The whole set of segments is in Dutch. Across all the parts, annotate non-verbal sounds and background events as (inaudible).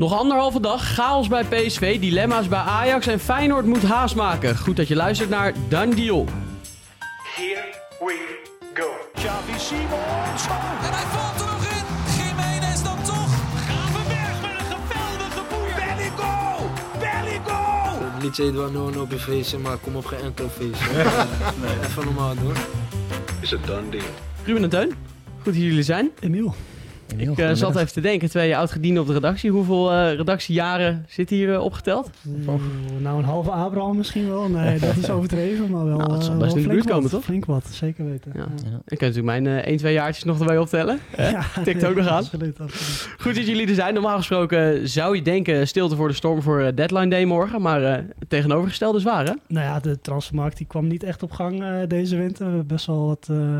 Nog anderhalve dag, chaos bij PSV, dilemma's bij Ajax en Feyenoord moet haast maken. Goed dat je luistert naar Deal. Here we go. Xavi Simons. En hij valt er nog in. Jiménez dan toch. Gravenberg met een geweldige boer. Belly goal. Belly goal. Niet Eduard Nono op je feestje, maar kom op geen enkel feestje. (laughs) Even normaal doen. Is het done deal? Ruben en Teun, goed dat jullie zijn. Emiel. Ik eh, zat even te denken, twee oud-gedienden op de redactie. Hoeveel eh, redactiejaren zitten hier eh, opgeteld? Oeh, nou, een halve Abraham misschien wel. Nee, (laughs) dat is overdreven, maar wel, Nou, dat zal eh, best in de flink buurt komen, wat. toch? Flink wat, zeker weten. Ja. Ja. Ik kan natuurlijk mijn eh 1, 2 jaartjes nog erbij optellen. Hè? Ja, (laughs) Tikt ook nog aan. Absoluut, absoluut. Goed dat jullie er zijn. Normaal gesproken zou je denken stilte voor de storm voor deadline day morgen. Maar eh, het tegenovergestelde is waar, hè? Nou ja, de transfermarkt die kwam niet echt op gang eh, deze winter. We hebben best wel wat, eh,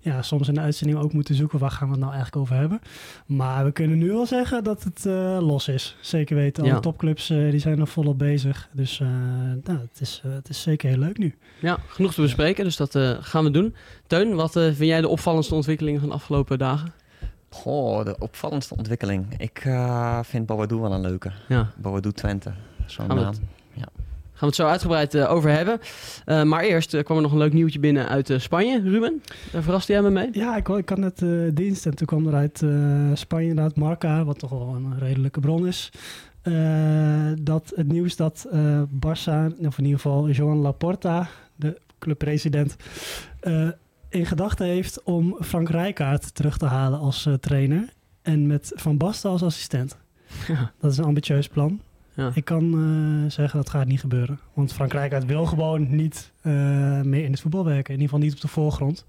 ja, soms in de uitzending ook moeten zoeken waar gaan we het nou eigenlijk over hebben. Maar we kunnen nu wel zeggen dat het eh, los is. Zeker weten, alle Ja. topclubs eh, die zijn er volop bezig. Dus eh, nou, het, is, het is zeker heel leuk nu. Ja, genoeg te bespreken, dus dat eh, gaan we doen. Teun, wat eh, vind jij de opvallendste ontwikkelingen van de afgelopen dagen? Goh, de opvallendste ontwikkeling. Ik eh, vind Boadou wel een leuke. Ja, Twente, zo'n naam. Gaan we het zo uitgebreid eh, over hebben. Eh, maar eerst eh, kwam er nog een leuk nieuwtje binnen uit Spanje. Ruben, daar verraste jij me mee? Ja, ik, ik had net dienst en toen kwam er uit Spanje inderdaad Marca, wat toch wel een redelijke bron is. dat het nieuws dat Barça, of in ieder geval Joan Laporta, de clubpresident, in gedachten heeft om Frank Rijkaard terug te halen als trainer. En met Van Basten als assistent. Ja. Dat is een ambitieus plan. Ja. Ik kan eh, zeggen dat gaat niet gebeuren. Want Frank Rijkaard wil gewoon niet eh, meer in het voetbal werken. In ieder geval niet op de voorgrond.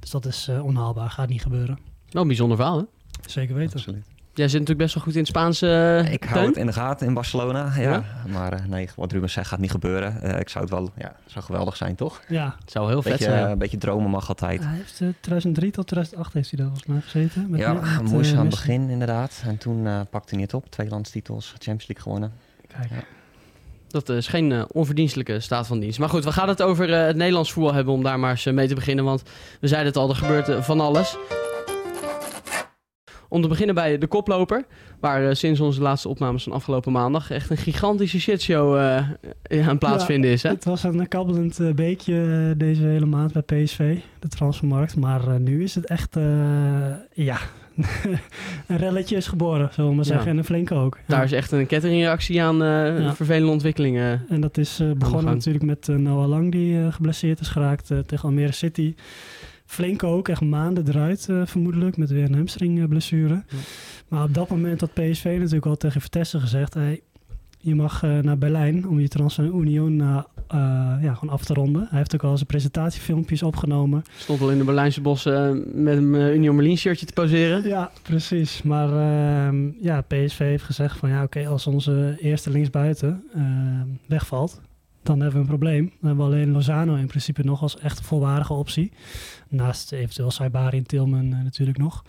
Dus dat is eh, onhaalbaar. Gaat niet gebeuren. Wel een bijzonder verhaal, hè? Zeker weten. Absoluut. Jij zit natuurlijk best wel goed in het Spaans, eh Ik hou het in de gaten in Barcelona, ja. Ja? Maar eh, nee, wat Ruben zegt gaat niet gebeuren. Eh, ik zou het wel, ja, het zou geweldig zijn, toch? Ja, Het zou heel vet zijn. een beetje dromen mag altijd. hij heeft eh, 2003 tot 2008 heeft hij daar volgens mij gezeten. Met, ja, moeizaam begin inderdaad. En toen eh, pakte hij het op. Twee landstitels, Champions League gewonnen. Kijk. Dat is geen eh, onverdienstelijke staat van dienst. Maar goed, we gaan het over eh, het Nederlands voetbal hebben om daar maar eens eh, mee te beginnen. Want we zeiden het al, er gebeurt van alles. Om te beginnen bij de koploper. Waar sinds onze laatste opnames van afgelopen maandag echt een gigantische shitshow ja, aan plaatsvinden is. Hè? Het was een kabbelend eh, beekje deze hele maand bij PSV, de transfermarkt. Maar nu is het echt, ja, (laughs) een relletje is geboren, zullen we maar zeggen. En een flinke ook. Daar is echt een kettingreactie aan eh, vervelende ontwikkelingen. En dat is eh, begonnen natuurlijk met eh, Noah Lang, die geblesseerd is geraakt tegen Almere City. Flink ook, echt maanden eruit vermoedelijk, met weer een hamstringblessure. Ja. Maar op dat moment had PSV natuurlijk al tegen Vitesse gezegd... Hey, je mag eh, naar Berlijn om je transfer Union eh, ja, gewoon af te ronden. Hij heeft ook al zijn presentatiefilmpjes opgenomen. Stond al in de Berlijnse bossen met een Union Berlin shirtje te poseren. Ja, precies. Maar ehm, ja, PSV heeft gezegd van ja, oké, als onze eerste linksbuiten ehm, wegvalt, dan hebben we een probleem. Dan hebben we alleen Lozano in principe nog als echt volwaardige optie. Naast eventueel Saibari en Tilman natuurlijk nog.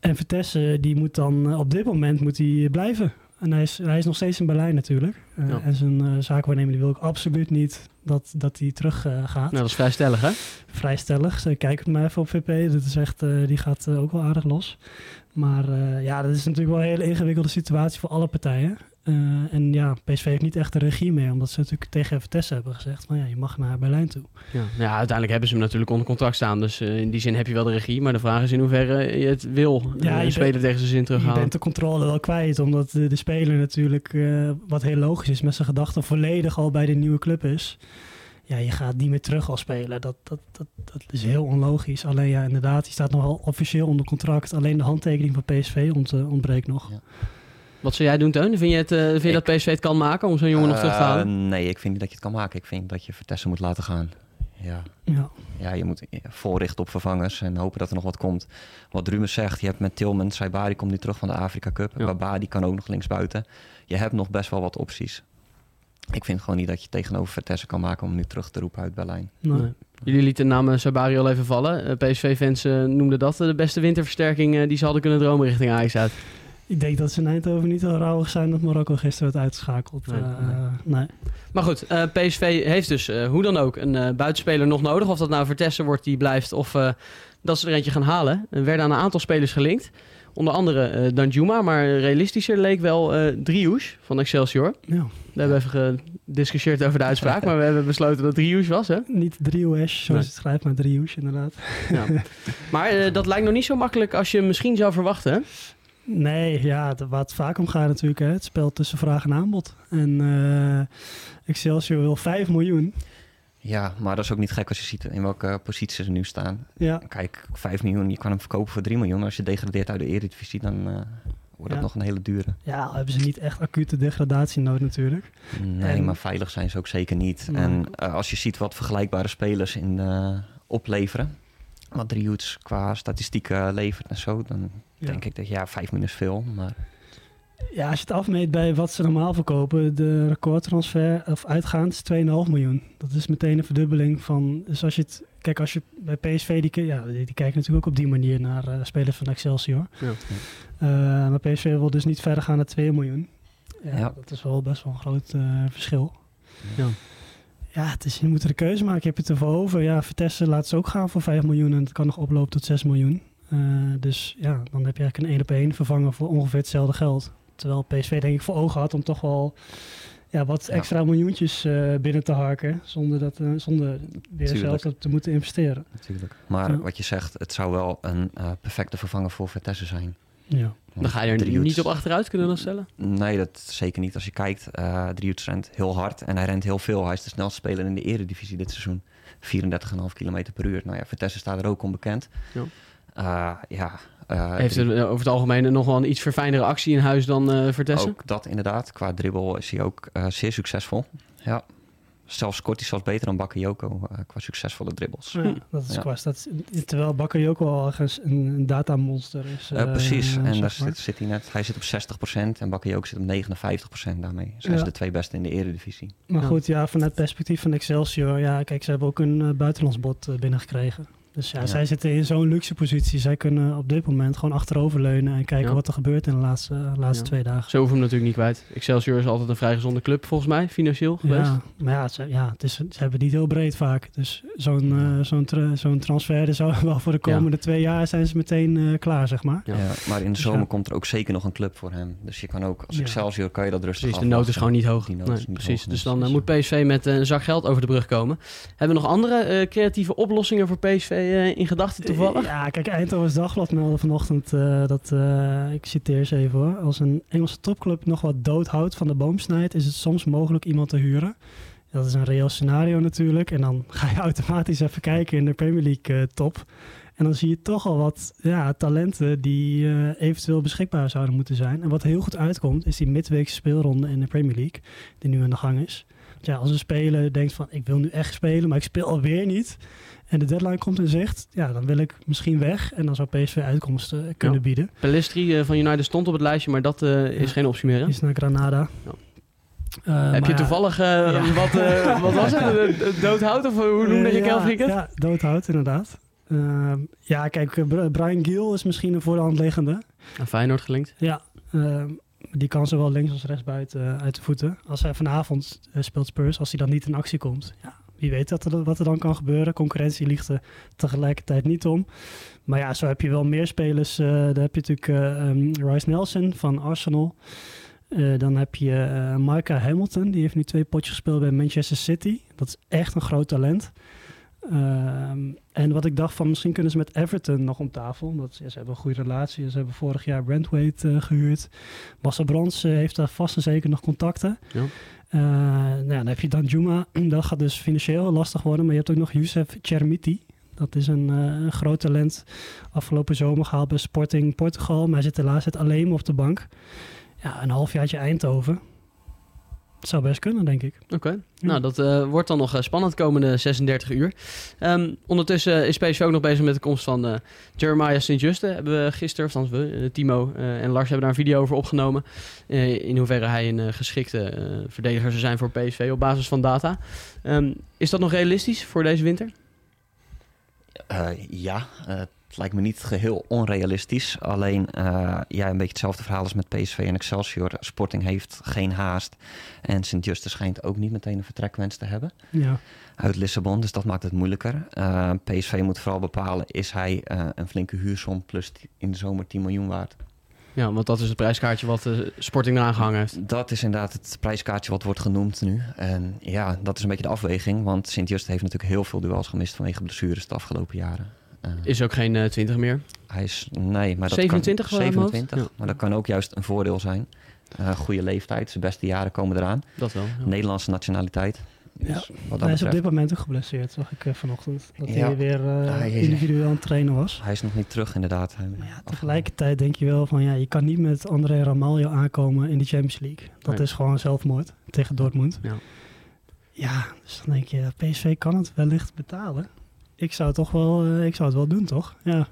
En Vitesse, die moet dan op dit moment moet hij blijven. En hij is, hij is nog steeds in Berlijn natuurlijk. Eh, Ja. En zijn eh zaakwaarnemer die wil ik absoluut niet dat, dat hij terug eh, gaat Nou, dat is vrij stellig, hè? vrij stellig. Ze Kijk het maar even op VP. Dat is echt, die gaat ook wel aardig los. Maar eh, ja, dat is natuurlijk wel een hele ingewikkelde situatie voor alle partijen. Eh, en ja, PSV heeft niet echt de regie meer, omdat ze natuurlijk tegen Vitesse hebben gezegd van ja, je mag naar Berlijn toe. Ja. ja, uiteindelijk hebben ze hem natuurlijk onder contract staan. Dus eh, in die zin heb je wel de regie. Maar de vraag is in hoeverre je het wil. Ja, je je speler tegen zijn zin Je terughalen. bent de controle wel kwijt, omdat de, de speler natuurlijk, wat heel logisch is, met zijn gedachten volledig al bij de nieuwe club is. Ja, je gaat niet meer terug als speler. Dat, dat, dat, dat is heel onlogisch. Alleen ja, inderdaad, die staat nog wel officieel onder contract. Alleen de handtekening van PSV ont, eh, ontbreekt nog. Wat zou jij doen, Teun? Vind je, het, eh, vind je Ik- dat PSV het kan maken om zo'n jongen nog terug te Eh, halen? nee, ik vind niet dat je het kan maken. Ik vind dat je Vertessen moet laten gaan. Ja. Ja. ja, je moet voorrichten op vervangers en hopen dat er nog wat komt. Wat Ruben zegt, je hebt met Tilman, Saibari komt nu terug van de Afrika Cup. Ja. Babadi kan ook nog linksbuiten. Je hebt nog best wel wat opties. Ik vind gewoon niet dat je tegenover Vertessen kan maken om hem nu terug te roepen uit Berlijn. Nee. Jullie lieten de naam Sabari al even vallen. Eh, PSV-fans eh, noemden dat de beste winterversterking eh, die ze hadden kunnen dromen richting Ajax uit. Ik denk dat ze in Eindhoven niet heel rouwig zijn dat Marokko gisteren werd uitgeschakeld. Nee, Eh, nee. Maar goed, eh, PSV heeft dus eh, hoe dan ook een buitenspeler nog nodig. Of dat nou Vertessen wordt die blijft of dat ze er eentje gaan halen. Er werden aan een aantal spelers gelinkt. Onder andere Danjuma, maar realistischer leek wel Driouche van Excelsior. Ja. We hebben even gediscussieerd over de uitspraak, maar we hebben besloten dat Driouche was, hè? Niet Driehoes, zoals het schrijft, maar Driehoes inderdaad. Ja. Maar dat lijkt nog niet zo makkelijk als je misschien zou verwachten? Nee, ja, waar het vaak om gaat natuurlijk, hè, het spel tussen vraag en aanbod. En eh, Excelsior wil 5 miljoen. Ja, maar dat is ook niet gek als je ziet in welke positie ze nu staan. Ja, Kijk, 5 miljoen, je kan hem verkopen voor 3 miljoen. Als je degradeert uit de Eredivisie, dan eh, wordt het Ja. nog een hele dure. ja, hebben ze niet echt acute degradatienood natuurlijk. Nee, En- maar veilig zijn ze ook zeker niet. Nee. En eh, als je ziet wat vergelijkbare spelers in opleveren, wat Driouts qua statistieken levert en zo, dan Ja. denk ik dat ja, 5 miljoen is veel. Maar Ja, als je het afmeet bij wat ze normaal verkopen, de recordtransfer of uitgaand is 2,5 miljoen. Dat is meteen een verdubbeling van. Dus als je het. Kijk, als je bij PSV, die, ja, die, die kijken natuurlijk ook op die manier naar eh, spelers van Excelsior. Ja. Eh, maar PSV wil dus niet verder gaan naar 2 miljoen. Ja, Ja. Dat is wel best wel een groot eh, verschil. Ja. Ja, het is, je moet er een keuze maken. Je hebt het ervoor over. Ja, Vitesse laat ze ook gaan voor 5 miljoen en het kan nog oplopen tot 6 miljoen. Eh, dus ja, dan heb je eigenlijk een één op één vervangen voor ongeveer hetzelfde geld. Terwijl PSV denk ik voor ogen had om toch wel ja, wat Ja. extra miljoentjes eh, binnen te harken. Zonder, dat, eh, zonder weer Tuurlijk. zelf te moeten investeren. natuurlijk. Maar Ja. wat je zegt, het zou wel een perfecte vervanger voor Vitesse zijn. Ja. Dan ga je er niet op achteruit kunnen dan stellen. Nee, dat zeker niet. Als je kijkt, eh Driouts rent heel hard en hij rent heel veel. Hij is de snelste speler in de eredivisie dit seizoen. 34,5 km per uur. Nou ja, Vitesse staat er ook onbekend. Ja. Eh, ja, eh, Heeft er, eh, over het algemeen nog wel een iets verfijndere actie in huis dan eh Vertessen? ook dat inderdaad. Qua dribbel is hij ook eh, zeer succesvol. Ja. Zelfs scoort hij zelfs beter dan Bakayoko eh qua succesvolle dribbles. Ja, dat is Ja. qua stats. Terwijl Bakayoko al ergens een, een datamonster is. Eh, eh, precies, en daar maar. zit, zit hij net. Hij zit op 60% en Bakayoko zit op 59% daarmee. Zijn Ja. ze de twee beste in de eredivisie. Maar Ja. goed, ja, vanuit het perspectief van Excelsior, ja, kijk, ze hebben ook een buitenlands bod binnengekregen. Dus ja, Ja. zij zitten in zo'n luxe positie. Zij kunnen op dit moment gewoon achteroverleunen en kijken Ja. wat er gebeurt in de laatste, eh, laatste Ja. twee dagen. Zo hoeven we hem natuurlijk niet kwijt. Excelsior is altijd een vrij gezonde club, volgens mij, financieel geweest. Ja, maar ja, ze, ja het is, ze hebben het niet heel breed vaak. Dus zo'n eh, zo'n tra- zo'n transfer, er zou (laughs) wel voor de komende twee jaar zijn ze meteen eh, klaar, zeg maar. Ja. Ja. maar in de Dus zomer ja. komt er ook zeker nog een club voor hem. Dus je kan ook, als Ja. Excelsior kan je dat rustig Precies, de nood is gewoon niet hoog. Die nood Nee, is niet precies, hoog, dus dus- dan moet PSV met een zak geld over de brug komen. Hebben we nog andere eh, creatieve oplossingen voor PSV eh, in gedachten toevallig? Ja, kijk, Eindhoven's Dagblad meldde vanochtend eh, dat, eh, ik citeer ze even hoor, als een Engelse topclub nog wat doodhout van de boom snijdt, is het soms mogelijk iemand te huren. Dat is een reëel scenario natuurlijk. En dan ga je (laughs) automatisch even kijken in de Premier League top. En dan zie je toch al wat ja, talenten die eventueel beschikbaar zouden moeten zijn. En wat heel goed uitkomt, is die midweekse speelronde in de Premier League, die nu aan de gang is. Ja, als een speler denkt van, ik wil nu echt spelen, maar ik speel alweer niet. En de deadline komt in zicht, ja, dan wil ik misschien weg. En dan zou PSV uitkomsten kunnen Ja. bieden. Pelistri eh, van United stond op het lijstje, maar dat eh, is Ja. geen optie meer. Hè? Is naar Granada. Ja. Eh, Heb je toevallig, Ja. (laughs) wat, wat was het, (laughs) doodhout of hoe noemde je Kelvin het? Ja, doodhout inderdaad. Ehm, ja, kijk, Br- Brian Giel is misschien een voor de hand liggende. Aan Feyenoord gelinkt. Ja, ehm, die kan zowel links als rechts buiten uit de voeten. Als hij vanavond speelt Spurs, als hij dan niet in actie komt. Ja, wie weet dat er, wat er dan kan gebeuren. Concurrentie ligt er tegelijkertijd niet om. Maar ja, zo heb je wel meer spelers. eh daar heb je natuurlijk eh ehm, Rice Nelson van Arsenal. Eh, dan heb je eh Micah Hamilton. Die heeft nu twee potjes gespeeld bij Manchester City. Dat is echt een groot talent. Ehm, en wat ik dacht van misschien kunnen ze met Everton nog om tafel. Omdat ze hebben een goede relatie. Ze hebben vorig jaar Brentwaite eh, gehuurd. Brands eh, heeft daar vast en zeker nog contacten. Ja. Eh, nou dan heb je dan Juma. (clears throat) Dat gaat dus financieel lastig worden. Maar je hebt ook nog Youssef Chermiti. Dat is een, eh, een groot talent. Afgelopen zomer gehaald bij Sporting Portugal. Maar hij zit helaas zit alleen op de bank. Ja, een halfjaartje Eindhoven. Het zou best kunnen, denk ik. Oké, nou dat eh, wordt dan nog eh, spannend de komende 36 uur. Ehm, ondertussen is PSV ook nog bezig met de komst van eh, Jeremiah Sint-Juste. Hebben we gisteren, of we, Timo eh, en Lars hebben daar een video over opgenomen. Eh, in hoeverre hij een geschikte eh, verdediger zou zijn voor PSV op basis van data. Ehm, is dat nog realistisch voor deze winter? Eh, ja, eh, het lijkt me niet geheel onrealistisch. Alleen, eh ja, een beetje hetzelfde verhaal als met PSV en Excelsior. Sporting heeft geen haast. En Sint-Juste schijnt ook niet meteen een vertrekwens te hebben Ja, uit Lissabon. Dus dat maakt het moeilijker. Eh, PSV moet vooral bepalen, is hij eh, een flinke huursom plus in de zomer 10 miljoen waard? Ja, want dat is het prijskaartje wat Sporting eraan gehangen heeft. Dat is inderdaad het prijskaartje wat wordt genoemd nu. En ja, dat is een beetje de afweging. Want Sint-Just heeft natuurlijk heel veel duels gemist vanwege blessures de afgelopen jaren. Eh, Is ook geen eh 20 meer. hij is, nee, maar dat 27 kan, wel uit mijn hoofd? 27, Ja. maar dat kan ook juist een voordeel zijn. Eh goede leeftijd, zijn beste jaren komen eraan. Dat wel. ja. Nederlandse nationaliteit. Ja. Dus wat Hij is op dit moment ook geblesseerd, zag ik eh, vanochtend. Dat Ja. hij weer eh, Hij is- individueel aan het trainen was. hij is nog niet terug inderdaad. Maar ja, tegelijkertijd denk je wel van ja, je kan niet met André Ramaljo aankomen in de Champions League. Dat Nee. is gewoon zelfmoord tegen Dortmund. Ja. Ja, dus dan denk je, PSV kan het wellicht betalen. Ik zou het toch wel, eh, ik zou het wel doen, toch? Ja,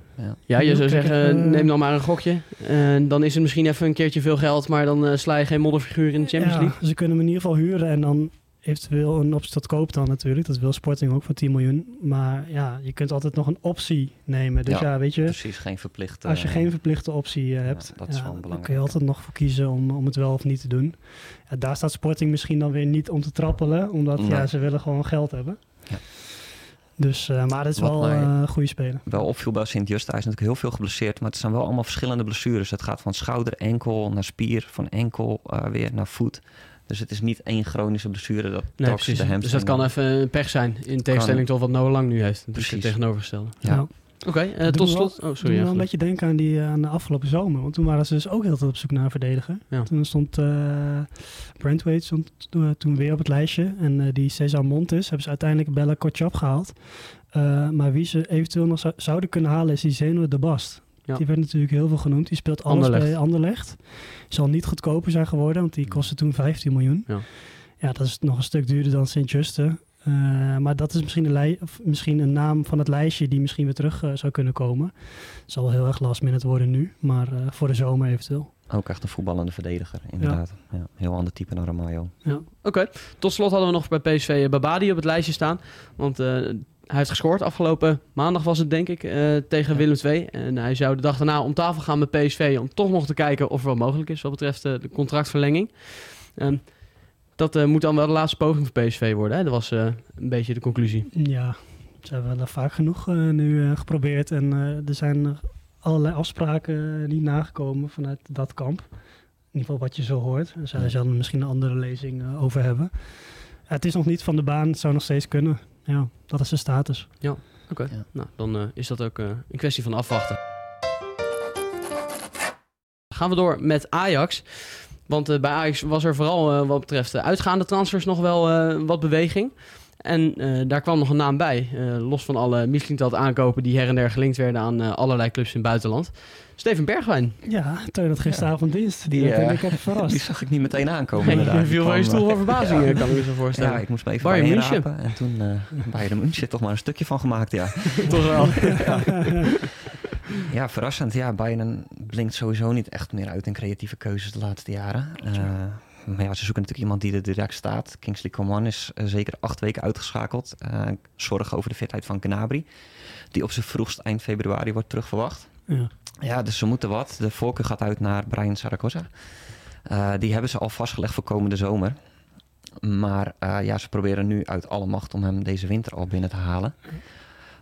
Ja, je zou zeggen, eh, neem dan maar een gokje. En dan is het misschien even een keertje veel geld, maar dan eh, sla je geen modderfiguur in de Champions ja, League. ze kunnen hem in ieder geval huren en dan eventueel een optie tot koop dan natuurlijk. Dat wil Sporting ook voor 10 miljoen. Maar ja, je kunt altijd nog een optie nemen. Dus ja, Ja, weet je, Precies, geen verplichte... Als je geen verplichte optie eh, hebt, dat is wel dan kun je altijd nog voor kiezen om, om het wel of niet te doen. Ja, daar staat Sporting misschien dan weer niet om te trappelen, omdat Nee. ja, ze willen gewoon geld hebben. Ja. Dus, eh, maar dat is Wat wel eh, een goede speler. wel opviel bij Sint-Just. Hij is natuurlijk heel veel geblesseerd, maar het zijn wel allemaal verschillende blessures. Het gaat van schouder, enkel naar spier, van enkel eh, weer naar voet. Dus het is niet één chronische blessure. Dat Nee, precies. de Dus dat kan even een pech zijn, in tegenstelling tot wat Noah Lang nu heeft. Dus Precies. het tegenovergestelde. Ja. Nou, Oké, eh, Doe tot wel- slot. Oh, sorry. ja, wel een beetje denken aan, die, eh, aan de afgelopen zomer. Want toen waren ze dus ook heel tijd op zoek naar een verdediger. Ja. Toen stond uh, Brentwaite stond toen, weer op het lijstje. En eh, die Cesar Montes hebben ze uiteindelijk Bella Kotschap gehaald. Uh, maar wie ze eventueel nog zou, zouden kunnen halen is die Zeno de Bast. Ja. Die werd natuurlijk heel veel genoemd. Die speelt alles Anderlecht. bij Anderlecht. Zal niet goedkoper zijn geworden, want die kostte toen 15 miljoen. Ja. ja, dat is nog een stuk duurder dan Sint-Juste. Uh, maar dat is misschien een, of misschien een naam van het lijstje die misschien weer terug uh, zou kunnen komen. Het zal wel heel erg last minute worden nu, maar uh, voor de zomer eventueel. Ook echt een voetballende verdediger, inderdaad. Ja. Ja, heel ander type dan Ramaljo. Ja. Oké, okay. tot slot hadden we nog bij PSV eh, Babadi op het lijstje staan. Want uh, hij heeft gescoord afgelopen maandag was het denk ik, uh, tegen ja. Willem II. En hij zou de dag daarna om tafel gaan met PSV om toch nog te kijken of er wat mogelijk is wat betreft uh, de contractverlenging. Um, dat uh, moet dan wel de laatste poging voor PSV worden. Hè? Dat was uh, een beetje de conclusie. Ja, ze hebben wel vaak genoeg uh, nu geprobeerd. En er zijn allerlei afspraken niet nagekomen vanuit dat kamp. In ieder geval wat je zo hoort. Daar zou je misschien een andere lezing over hebben. Het is nog niet van de baan, het zou nog steeds kunnen. Ja, dat is de status. Ja, oké. Okay. Ja. Nou, dan is dat ook een kwestie van afwachten. Gaan we door met Ajax. Want uh, bij Ajax was er vooral uh, wat betreft de uitgaande transfers nog wel uh, wat beweging. En daar kwam nog een naam bij. los van alle Mislintat aankopen die her en der gelinkt werden aan allerlei clubs in het buitenland. Steven Bergwijn. Ja, Teun had gisteravond ja. dienst. Die, ik even verrast. Die zag ik niet meteen aankomen. Nee, je viel van je stoel van verbazing, ja. kan ik me zo voorstellen. Ja, ik moest me even Bayern München. En toen uh, Bayern München toch maar een stukje van gemaakt, ja. (laughs) toch wel. ja. (laughs) (laughs) ja, verrassend. Ja, Bayern blinkt sowieso niet echt meer uit in creatieve keuzes de laatste jaren. Uh, maar ja, ze zoeken natuurlijk iemand die er direct staat. Kingsley Coman is uh, zeker acht weken uitgeschakeld. Uh, zorg over de fitheid van Gnabry. Die op zijn vroegst eind februari wordt terugverwacht. Ja. ja, dus ze moeten wat. De voorkeur gaat uit naar Brian Zaragoza. Uh, die hebben ze al vastgelegd voor komende zomer. Maar ja, ze proberen nu uit alle macht om hem deze winter al binnen te halen.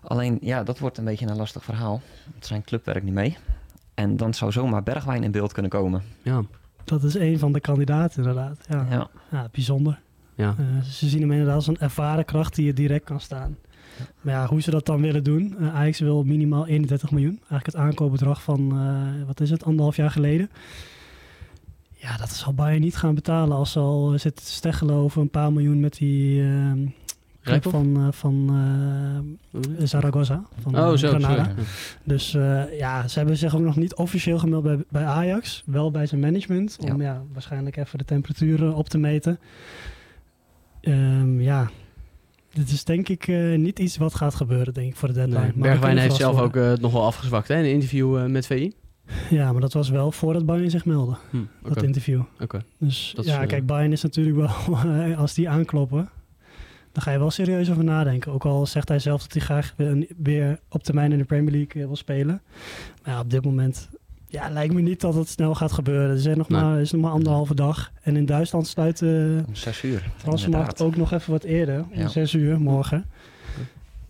Alleen, ja, dat wordt een beetje een lastig verhaal. Zijn club werkt niet mee. En dan zou zomaar Bergwijn in beeld kunnen komen. Ja. Dat is een van de kandidaten inderdaad. Ja, ja. ja bijzonder. Ja. Uh, ze zien hem inderdaad als een ervaren kracht die er direct kan staan. Ja. Maar ja, hoe ze dat dan willen doen. Uh, Ajax wil minimaal 31 miljoen. Eigenlijk het aankoopbedrag van, uh, wat is het, anderhalf jaar geleden. Ja, dat zal Bayern niet gaan betalen als ze al zitten te steggelen over een paar miljoen met die uh, club van, uh, van uh, Zaragoza. Van, oh, zo, Granada. sorry. Dus ja, ze hebben zich ook nog niet officieel gemeld bij, bij Ajax. Wel bij zijn management. Om ja. ja waarschijnlijk even de temperaturen op te meten. Um, ja, dit is denk ik uh, niet iets wat gaat gebeuren, denk ik, voor de deadline. Nee, Bergwijn heeft zelf ook uh, nog wel afgezwakt hè, in een interview uh, met VI. Ja, maar dat was wel voordat Bayern zich meldde, hm, okay. dat interview. Okay. Dus dat ja, is, kijk, Bayern is natuurlijk wel, (laughs) als die aankloppen, dan ga je wel serieus over nadenken. Ook al zegt hij zelf dat hij graag weer op termijn in de Premier League wil spelen. Maar ja, op dit moment ja, lijkt me niet dat het snel gaat gebeuren. Er zijn nog nee. maar, is nog maar anderhalve dag. En in Duitsland sluit de om zes uur. transfermarkt ook nog even wat eerder. Om ja. zes uur morgen.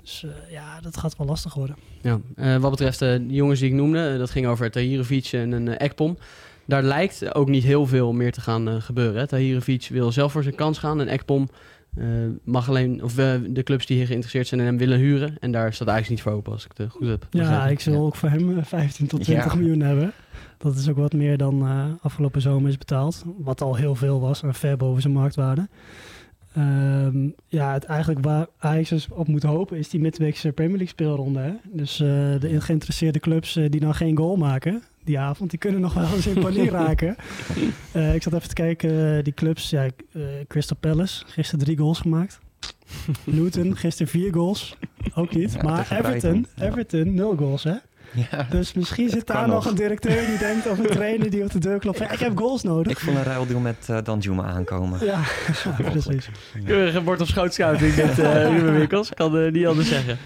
Dus eh, ja, dat gaat wel lastig worden. Ja, eh, wat betreft eh, de jongens die ik noemde, eh, dat ging over Tahirovic en een eh, Ekpom. Daar lijkt ook niet heel veel meer te gaan eh, gebeuren. Tahirovic wil zelf voor zijn kans gaan en Ekpom eh, mag alleen, of eh, de clubs die hier geïnteresseerd zijn in hem willen huren. En daar staat eigenlijk niet voor open, als ik het eh, goed heb. Ja, begrepen. ik zal ook voor hem eh, 15 tot 20 Ja. miljoen hebben. Dat is ook wat meer dan afgelopen zomer is betaald. Wat al heel veel was en ver boven zijn marktwaarde. Ehm, ja, het eigenlijk waar Ajax op moet hopen is die midweekse Premier League speelronde. Hè? Dus eh, de geïnteresseerde clubs eh, die dan geen goal maken die avond, die kunnen nog wel eens in paniek (laughs) raken. Eh, ik zat even te kijken, die clubs, ja, Crystal Palace, gisteren drie goals gemaakt. (laughs) Luton, gisteren vier goals. Ook niet. Ja, maar Everton, Brighton. Everton, nul goals hè. Ja. Dus misschien zit daar nog een directeur die denkt of een trainer die op de deur klopt. Ik heb goals nodig. Ik voel een ruildeal met eh Danjuma aankomen. Ja, (laughs) precies. Keurige bord op schoot scouting dit, eh (laughs) Ruben Winkels. Kan eh, niet anders zeggen.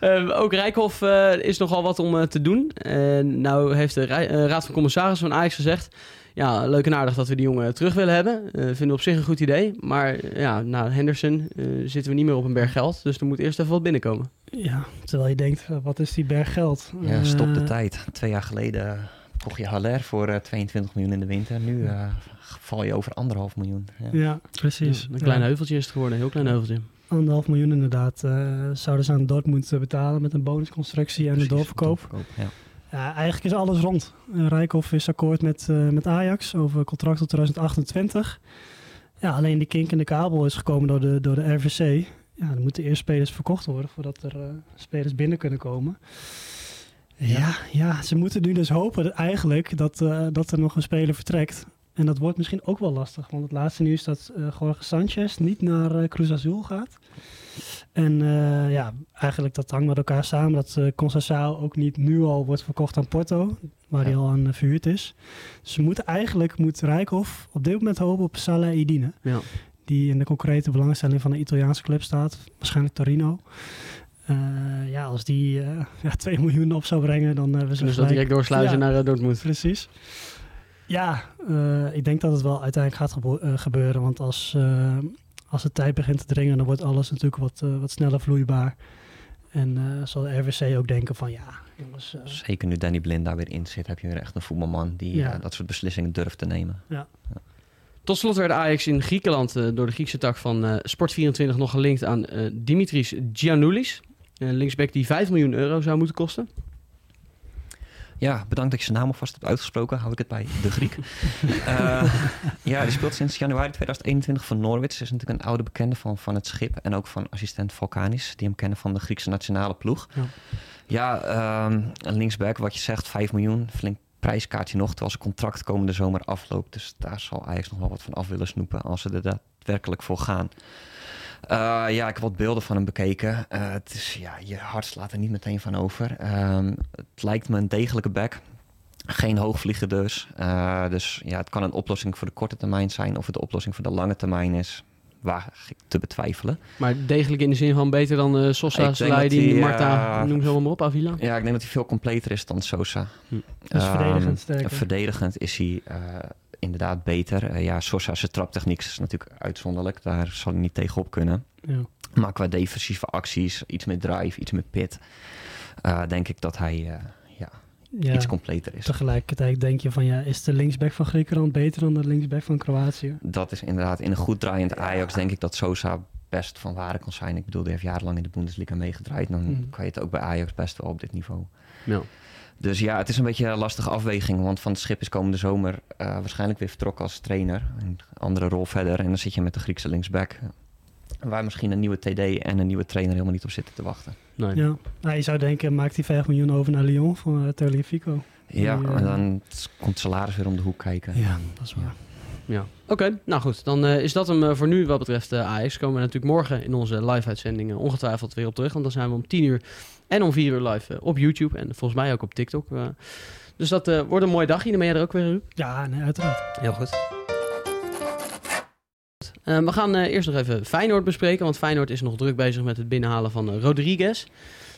Ehm, ook Rijkhoff eh, is nogal wat om eh, te doen. En nou heeft de Raad van Commissarissen van Ajax gezegd... Ja, leuk en aardig dat we die jongen terug willen hebben. Eh, vinden we op zich een goed idee. Maar ja, na Henderson eh, zitten we niet meer op een berg geld. Dus er moet eerst even wat binnenkomen. Ja, terwijl je denkt, eh, wat is die berg geld? Ja, stop de tijd. Twee jaar geleden kocht je Haller voor eh, 22 miljoen in de winter. Nu eh, val je over anderhalf miljoen. Ja. Ja, precies. Ja, een klein Ja, heuveltje is het geworden. Een heel klein heuveltje. Anderhalf miljoen inderdaad. eh, zouden ze aan Dortmund betalen met een bonusconstructie en Precies, een doorverkoop. doorverkoop, Ja. Ja, eigenlijk is alles rond. Rijkoff is akkoord met, eh, met Ajax over contract tot 2028. Ja, alleen die kink in de kabel is gekomen door de, door de RVC. Ja, dan moeten eerst spelers verkocht worden voordat er eh, spelers binnen kunnen komen. Ja, ja, ze moeten nu dus hopen dat eigenlijk dat, eh, dat er nog een speler vertrekt. En dat wordt misschien ook wel lastig, want het laatste nieuws is dat Jorge Sanchez niet naar Cruz Azul gaat. En eh, ja, eigenlijk dat hangt met elkaar samen dat Conceição ook niet nu al wordt verkocht aan Porto, waar hij Ja. al aan eh, verhuurd is. Dus ze moeten eigenlijk, moet Rijkhoff op dit moment hopen op Salah Idine, Ja. die in de concrete belangstelling van een Italiaanse club staat, waarschijnlijk Torino. Ja, als die (laughs) ja, 2 miljoen op zou brengen, dan hebben ze Dus dat direct doorsluizen Ja. naar Dortmund. Precies. Ja, ik denk dat het wel uiteindelijk gaat gebeuren. Want als, als de tijd begint te dringen, dan wordt alles natuurlijk wat, eh, wat sneller vloeibaar. En eh, zal de RWC ook denken van ja, jongens. eh, Zeker nu Danny Blind daar weer in zit, heb je weer echt een voetbalman die Ja. dat soort beslissingen durft te nemen. Tot slot werd Ajax in Griekenland eh, door de Griekse tak van eh, Sport24 nog gelinkt aan eh, Dimitris Giannoulis. Een linksback die 5 miljoen euro zou moeten kosten. Ja, bedankt dat je zijn naam alvast hebt uitgesproken. Hou ik het bij de Griek. (laughs) Eh, ja, die speelt sinds januari 2021 voor Norwich. Is natuurlijk een oude bekende van, van het schip. En ook van assistent Volkanis, die hem kennen van de Griekse nationale ploeg. Ja. Ja, ehm, linksback, wat je zegt, 5 miljoen. Flink prijskaartje nog, terwijl zijn contract komende zomer afloopt. Dus daar zal Ajax nog wel wat van af willen snoepen als ze er daadwerkelijk voor gaan. Eh, ja, ik heb wat beelden van hem bekeken. Eh, het is, ja, je hart slaat er niet meteen van over. Ehm, het lijkt me een degelijke back. Geen hoogvlieger dus. Eh, dus ja, het kan een oplossing voor de korte termijn zijn. Of het de oplossing voor de lange termijn is. Waar ik te betwijfelen. Maar degelijk in de zin van beter dan eh Sosa, dat hij, Marta, noem ze allemaal maar op, Avila. Ja, ik denk dat hij veel completer is dan Sosa. Hm. Dus Ehm, verdedigend sterker. Verdedigend is hij eh, inderdaad beter. Eh, ja, Sosa, zijn traptechniek is natuurlijk uitzonderlijk. Daar zal hij niet tegenop kunnen. ja. Maar qua defensieve acties, iets met drive, iets met pit, eh, denk ik dat hij eh, ja, Ja, iets completer is. tegelijkertijd denk je van ja, is de linksback van Griekenland beter dan de linksback van Kroatië? Dat is inderdaad in een goed draaiend Ajax, denk ik dat Sosa best van waarde kan zijn. Ik bedoel, die heeft jarenlang in de Bundesliga meegedraaid. Dan Mhm. kan je het ook bij Ajax best wel op dit niveau. Ja. Dus ja, het is een beetje een lastige afweging. Want Van het Schip is komende zomer eh, waarschijnlijk weer vertrokken als trainer. Een andere rol verder. En dan zit je met de Griekse linksback. Waar misschien een nieuwe TD en een nieuwe trainer helemaal niet op zitten te wachten. Nee. Ja. Nou, je zou denken, maakt die 5 miljoen over naar Lyon van uh, Fico. Ja, Die, eh, en dan komt salaris weer om de hoek kijken. Ja, dat is waar. Ja. Oké, nou goed. Dan eh, is dat hem voor nu wat betreft eh, Ajax. Komen we natuurlijk morgen in onze live-uitzendingen ongetwijfeld weer op terug. Want dan zijn we om 10 uur en om 4 uur live eh, op YouTube. En volgens mij ook op TikTok. eh. dus dat eh, wordt een mooie dagje. Dan ben jij er ook weer, Ruud. Ja, nee, uiteraard. Heel goed. Eh, we gaan eh, eerst nog even Feyenoord bespreken. Want Feyenoord is nog druk bezig met het binnenhalen van Rodriguez.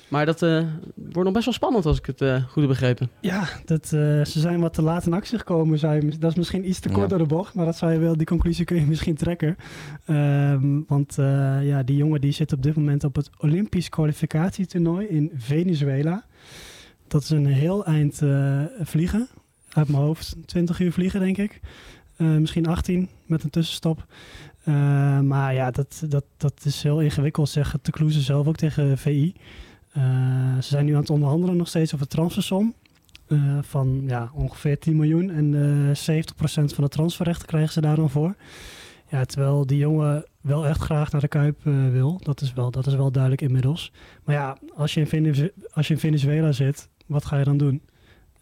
Maar dat eh, wordt nog best wel spannend als ik het eh, goed heb begrepen. Ja, dat, eh, ze zijn wat te laat in actie gekomen. Zou je, dat is misschien iets te kort Ja. door de bocht, maar dat zou je wel, die conclusie kun je misschien trekken. Ehm, want eh, ja, die jongen die zit op dit moment op het Olympisch kwalificatietoernooi in Venezuela. Dat is een heel eind eh, vliegen. Uit mijn hoofd 20 uur vliegen, denk ik. Eh, misschien 18 met een tussenstop. Eh, maar ja, dat, dat, dat is heel ingewikkeld, zeggen de Kloeze zelf ook tegen VI. Eh, ze zijn nu aan het onderhandelen nog steeds over transfersom. eh, van ja, ongeveer 10 miljoen. En eh 70% van de transferrechten krijgen ze daar dan voor. Ja, terwijl die jongen wel echt graag naar de Kuip eh, wil. Dat is, wel, dat is wel duidelijk inmiddels. Maar ja, als je, in als je in Venezuela zit, wat ga je dan doen?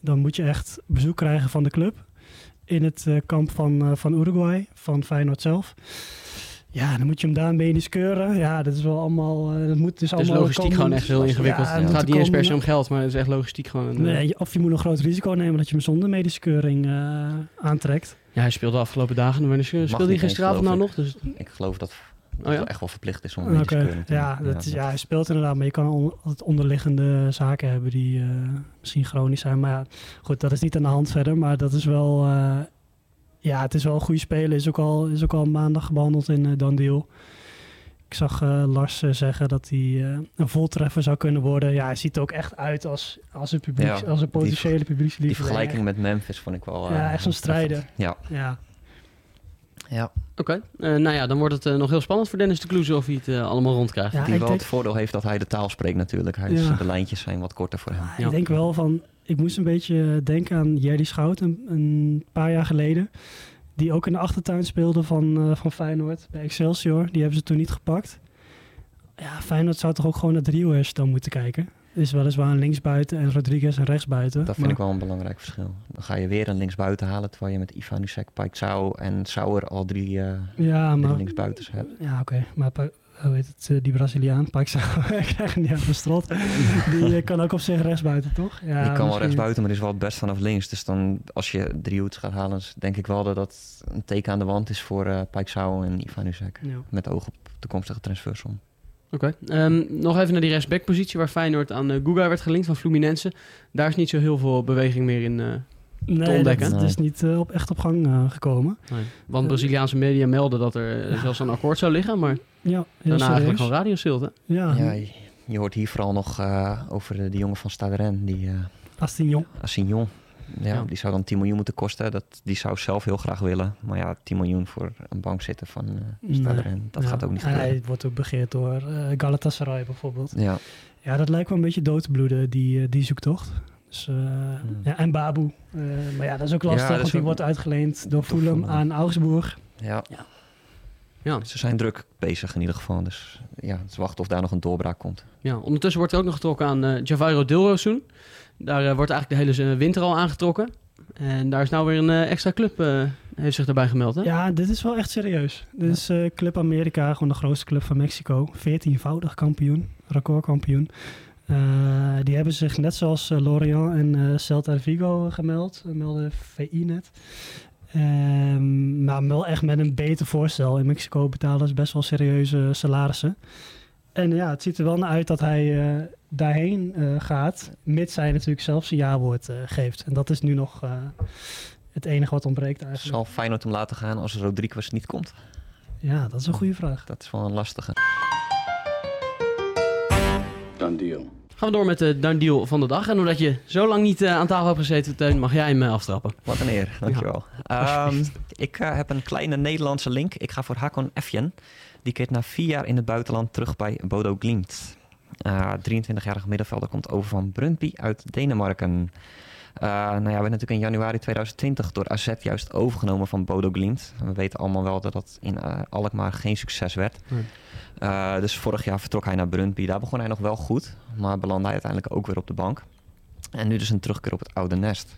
Dan moet je echt bezoek krijgen van de club. In het eh, kamp van, eh, van Uruguay, van Feyenoord zelf. Ja, dan moet je hem daar medisch keuren. Ja, dat is wel allemaal... eh, dat moet dus Het is allemaal logistiek komen- gewoon echt heel ingewikkeld. Ja, het gaat niet eens per se om geld, maar het is echt logistiek gewoon. eh, Nee, of je moet een groot risico nemen dat je hem zonder medische keuring eh, aantrekt. Ja, hij speelde de afgelopen dagen. Wanneer speelde hij gisteravond nou nog? Dus, Ik geloof dat, dat Oh ja? het echt wel verplicht is om een medische keuring te ja, dat is, ja, hij speelt inderdaad, maar je kan altijd onderliggende zaken hebben die eh, misschien chronisch zijn. Maar ja, goed, dat is niet aan de hand verder. Maar dat is wel, eh, ja, het is wel een goede speler. Is ook al, is ook al maandag behandeld in uh, Dandeal. Ik zag eh, Lars eh, zeggen dat hij eh, een voltreffer zou kunnen worden. Ja, hij ziet er ook echt uit als, als een, publiek, Ja, als een potentiële publieksliefde. Die vergelijking met Memphis vond ik wel... Ja, eh, echt zo'n strijder. Ja, Ja, ja. Oké, Eh, nou ja, dan wordt het eh, nog heel spannend voor Dennis de Kloeze of hij het eh, allemaal rondkrijgt. Ja, die wel denk- het voordeel heeft dat hij de taal spreekt natuurlijk. Hij is, Ja. De lijntjes zijn wat korter voor hem. Ja. Ik denk wel van, ik moest een beetje denken aan Jerry Schout een, een paar jaar geleden. Die ook in de achtertuin speelde van, eh, van Feyenoord bij Excelsior. Die hebben ze toen niet gepakt. Ja, Feyenoord zou toch ook gewoon naar driehoers dan moeten kijken. Is weliswaar een linksbuiten en Rodriguez een rechtsbuiten. Dat vind maar- ik wel een belangrijk verschil. Dan ga je weer een linksbuiten halen, terwijl je met Ivan Nusek, Paixão en Sauer al drie, eh Ja, drie maar... linksbuitens hebt. Ja, oké. Maar hoe heet het, eh, die Braziliaan, Paixão, (laughs) ik krijg hem niet uit strot. Die eh, kan ook op zich rechtsbuiten, toch? Ja, die kan wel misschien- rechtsbuiten, maar die is wel het best vanaf links. Dus dan, als je driehoeds gaat halen, denk ik wel dat dat een teken aan de wand is voor eh Paixão en Ivan. Ja. Met oog op toekomstige transfersom. Oké. Ehm, nog even naar die rechtsbackpositie waar Feyenoord aan uh, Guga werd gelinkt van Fluminense. Daar is niet zo heel veel beweging meer in. eh, Nee, ontdekken. dat Nee. is niet eh, op, echt op gang eh, gekomen. want Braziliaanse media melden dat er eh, zelfs een akkoord zou liggen, maar Ja, heel daarna eigenlijk gewoon radiostilte. Ja, Ja, je, je hoort hier vooral nog eh, over de, die jongen van Stade Rennes, die eh Astignon. Assignon. Ja, Ja. die zou dan 10 miljoen moeten kosten. Dat, die zou zelf heel graag willen. Maar ja, 10 miljoen voor een bank zitten van eh Stade Nee. Rennes, dat Ja, gaat ook niet en gebeuren. Hij wordt ook begeerd door eh, Galatasaray bijvoorbeeld. Ja, Ja, dat lijkt wel een beetje dood te bloeden, die, eh, die zoektocht. Dus, eh, ja, en Babu. Eh, maar ja, dat is ook lastig, Hmm. Ja, want die wordt uitgeleend door Fulham aan Augsburg. ja. Ja. Ze zijn druk bezig in ieder geval. Dus ja, het is wachten of daar nog een doorbraak komt. ja, ondertussen wordt er ook nog getrokken aan eh Javairo Dilrosun. Daar wordt eigenlijk de hele winter al aangetrokken. En daar is nou weer een extra club, eh, heeft zich daarbij gemeld. Hè? Ja, dit is wel echt serieus. Dit is eh, Club Amerika, gewoon de grootste club van Mexico. 14-voudig kampioen, recordkampioen. Eh, die hebben zich net zoals eh, Lorient en eh, Celta Vigo gemeld. Meldde VI net. Ehm, maar wel echt met een beter voorstel. In Mexico betalen ze best wel serieuze salarissen. En ja, het ziet er wel naar uit dat hij daarheen gaat. Mits hij natuurlijk zelf zijn jaarwoord eh, geeft. En dat is nu nog het enige wat ontbreekt eigenlijk. Zal Feyenoord hem laten gaan als Rodriguez niet komt? Ja, dat is een goede vraag. Dat is wel een lastige. Done deal. Gaan we door met de done deal van de dag. En omdat je zo lang niet eh, aan tafel hebt gezeten, Teun, mag jij hem eh, aftrappen. Wat een eer, dankjewel. Ehm, ik eh, heb een kleine Nederlandse link. Ik ga voor Hakon Efjen. Die keert na vier jaar in het buitenland terug bij Bodo Glimt. Eh 23-jarige middenvelder komt over van Brøndby uit Denemarken. Eh nou ja, werd natuurlijk in januari 2020 door AZ juist overgenomen van Bodo Glimt. We weten allemaal wel dat dat in Alkmaar geen succes werd. Nee. Eh, dus vorig jaar vertrok hij naar Brøndby. Daar begon hij nog wel goed, maar belandde hij uiteindelijk ook weer op de bank. En nu dus een terugkeer op het oude nest.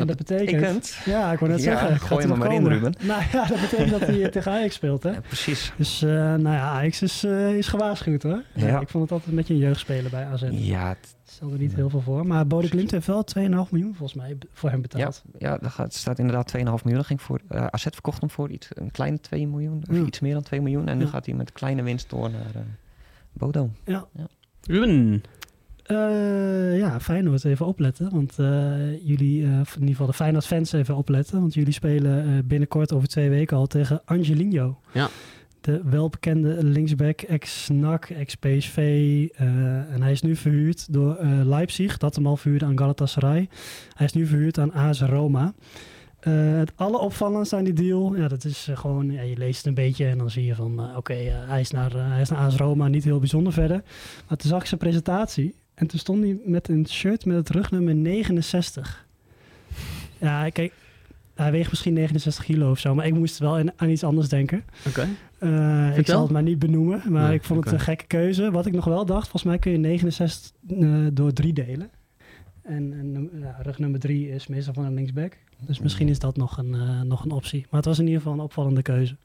En dat betekent... Ja, ik wou net Ja, zeggen. gooi hem maar in. Ruben. (laughs) Nou ja, dat betekent dat hij tegen Ajax speelt, hè? Ja, precies. Dus uh, nou ja, Ajax is, uh, is gewaarschuwd, hoor. Ja. Ja. ik vond het altijd een beetje een jeugdspeler bij AZ. Ja, het- Stel er niet heel veel voor. Maar Bode Klimt heeft wel 2,5 miljoen volgens mij voor hem ja, betaald. ja daar gaat, staat inderdaad 2,5 miljoen. Dat ging voor, eh, AZ verkocht hem voor iets, een kleine 2 miljoen, of Ja. iets meer dan 2 miljoen. En nu Ja. gaat hij met kleine winst door naar eh, Bodo. Ja. Ruben. Eh, ja, Feyenoord even opletten. Want eh, jullie, eh, in ieder geval de Feyenoord fans even opletten. Want jullie spelen binnenkort over twee weken al tegen Angelino. Ja. De welbekende linksback, ex-NAC, ex-PSV. en hij is nu verhuurd door Leipzig. Dat hem al verhuurde aan Galatasaray. Hij is nu verhuurd aan AS Roma. Eh, het alleropvallendste aan die deal, ja, dat is gewoon, ja, je leest het een beetje en dan zie je van, oké, hij, is naar, hij is naar AS Roma, niet heel bijzonder verder. Maar toen zag ik zijn presentatie en toen stond hij met een shirt met het rugnummer 69. Ja, kijk, hij weegt misschien 69 kilo of zo, maar ik moest wel in- aan iets anders denken. Oké. Eh, ik zal het maar niet benoemen, maar Nee, ik vond het een gekke keuze. Wat ik nog wel dacht, volgens mij kun je 69 eh, door drie delen. En, en num- ja, rug nummer drie is meestal van een linksback. Dus misschien is dat nog een, eh, nog een optie. Maar het was in ieder geval een opvallende keuze.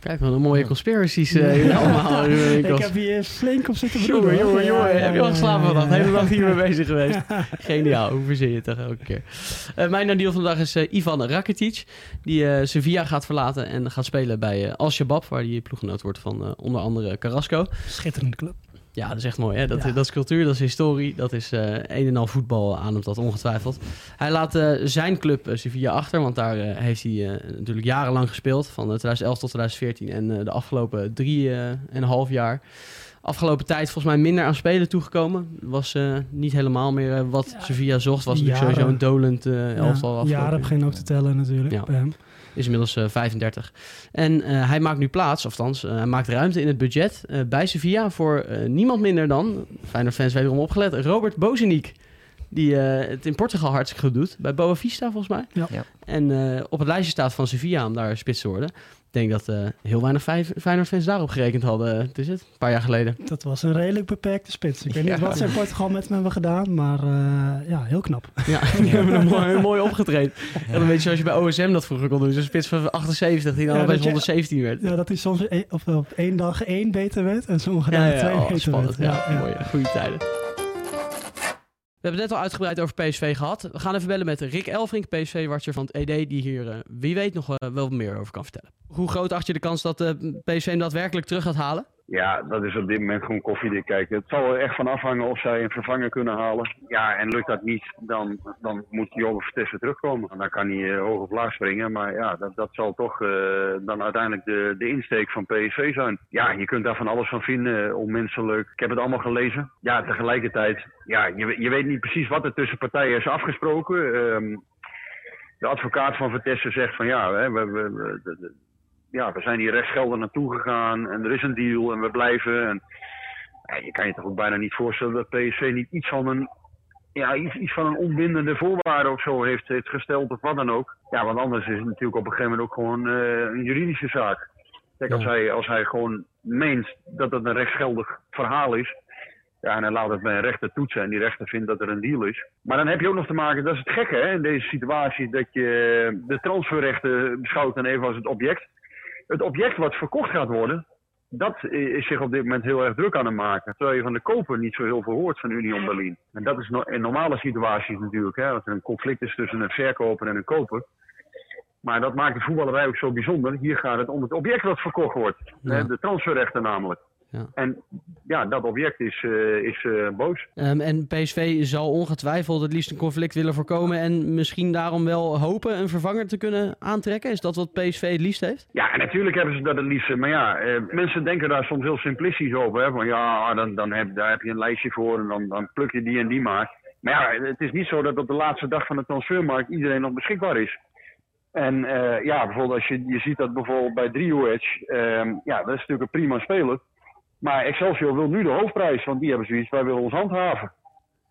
Kijk, wat een mooie conspiracies eh, hier allemaal. ik heb hier flink op zitten broeden. Jongen, jongen, Ja, jongen. ja, Heb je al geslapen ja, vannacht? De hele dag hiermee bezig geweest. (laughs) Geniaal. Hoe verzin je het toch elke keer? Eh, mijn deal van de dag is eh, Ivan Rakitic. Die eh, Sevilla gaat verlaten en gaat spelen bij Al Shabab. Waar die ploeggenoot wordt van eh, onder andere Carrasco. Schitterende club. Ja, dat is echt mooi. Hè? Dat, Ja. dat is cultuur, dat is historie, dat is eh, een en al voetbal aan dat ongetwijfeld. Hij laat eh, zijn club eh, Sevilla achter, want daar heeft hij natuurlijk jarenlang gespeeld. Van eh, 2011 tot 2014 en de afgelopen drie en een half jaar. Afgelopen tijd volgens mij minder aan spelen toegekomen. Was niet helemaal meer wat Ja, Sevilla zocht. Was natuurlijk jaren. sowieso een dolend elftal. Ja, jaren begint ook te tellen natuurlijk bij hem. Is inmiddels eh, 35. En eh, hij maakt nu plaats, of althans, eh, hij maakt ruimte in het budget eh, bij Sevilla voor eh, niemand minder dan, Feyenoord fans wederom opgelet, Robert Bozeniek. Die eh, het in Portugal hartstikke goed doet. Bij Boa Vista volgens mij. Ja. Ja. En eh, op het lijstje staat van Sevilla om daar spits te worden. Ik denk dat eh, heel weinig Feyenoord fans daarop gerekend hadden. Het is het, een paar jaar geleden. Dat was een redelijk beperkte spits. Ik weet niet wat ze in Portugal met hem hebben gedaan, maar eh, ja, heel knap. Ja, (laughs) die hebben hem mooi, mooi opgetraind. En een beetje zoals je bij OSM dat vroeger kon doen. Zo'n spits van 78 die dan Ja, opeens dat je- 117 werd. Ja, dat hij soms e- of op één dag één beter werd en sommige dagen ja, twee oh, beter spannend. werd. Ja, mooi. Goede tijden. We hebben het net al uitgebreid over PSV gehad. We gaan even bellen met Rick Elfrink, PSV-watcher van het ED, die hier eh, wie weet nog eh, wel meer over kan vertellen. Hoe groot acht je de kans dat eh, PSV hem daadwerkelijk terug gaat halen? Ja, dat is op dit moment gewoon koffiedik kijken. Het zal er echt van afhangen of zij een vervanger kunnen halen. Ja, en lukt dat niet, dan, dan moet Jobe Vertessen terugkomen. En dan kan hij eh, hoog of laag springen. Maar ja, dat, dat zal toch eh, dan uiteindelijk de, de insteek van PSV zijn. Ja, je kunt daar van alles van vinden, eh, onmenselijk. Ik heb het allemaal gelezen. Ja, tegelijkertijd, ja, je, je weet niet precies wat er tussen partijen is afgesproken. Ehm, de advocaat van Vertessen zegt van ja, hè, we, we, we- ja, we zijn hier rechtsgelden naartoe gegaan en er is een deal en we blijven. En, ja, je kan je toch ook bijna niet voorstellen dat PSV niet iets van een, ja, iets, iets van een onbindende voorwaarde of zo heeft, heeft gesteld of wat dan ook. Ja, want anders is het natuurlijk op een gegeven moment ook gewoon eh, een juridische zaak. Kijk, als, hij, als hij gewoon meent dat het een rechtsgeldig verhaal is, ja, en hij laat het bij een rechter toetsen en die rechter vindt dat er een deal is. Maar dan heb je ook nog te maken, dat is het gekke hè, in deze situatie, dat je de transferrechten beschouwt dan even als het object. Het object wat verkocht gaat worden, dat is zich op dit moment heel erg druk aan het maken. Terwijl je van de koper niet zo heel veel hoort van Union Berlin. En dat is no- in normale situaties natuurlijk, hè, als er een conflict is tussen een verkoper en een koper. Maar dat maakt de voetballerij ook zo bijzonder. Hier gaat het om het object wat verkocht wordt. Ja. De transferrechten namelijk. Ja. En ja, dat object is, eh, is eh, boos. Ehm, en PSV zal ongetwijfeld het liefst een conflict willen voorkomen en misschien daarom wel hopen een vervanger te kunnen aantrekken. Is dat wat PSV het liefst heeft? Ja, en natuurlijk hebben ze dat het liefst. Maar ja, eh, mensen denken daar soms heel simplistisch over. Hè? Van ja, dan, dan heb, daar heb je een lijstje voor en dan, dan pluk je die en die maar. Maar ja, het is niet zo dat op de laatste dag van de transfermarkt iedereen nog beschikbaar is. En eh, ja, bijvoorbeeld als je, je ziet dat bijvoorbeeld bij Driehoedge, ehm ja, dat is natuurlijk een prima speler. Maar Excelsior wil nu de hoofdprijs, want die hebben zoiets, wij willen ons handhaven.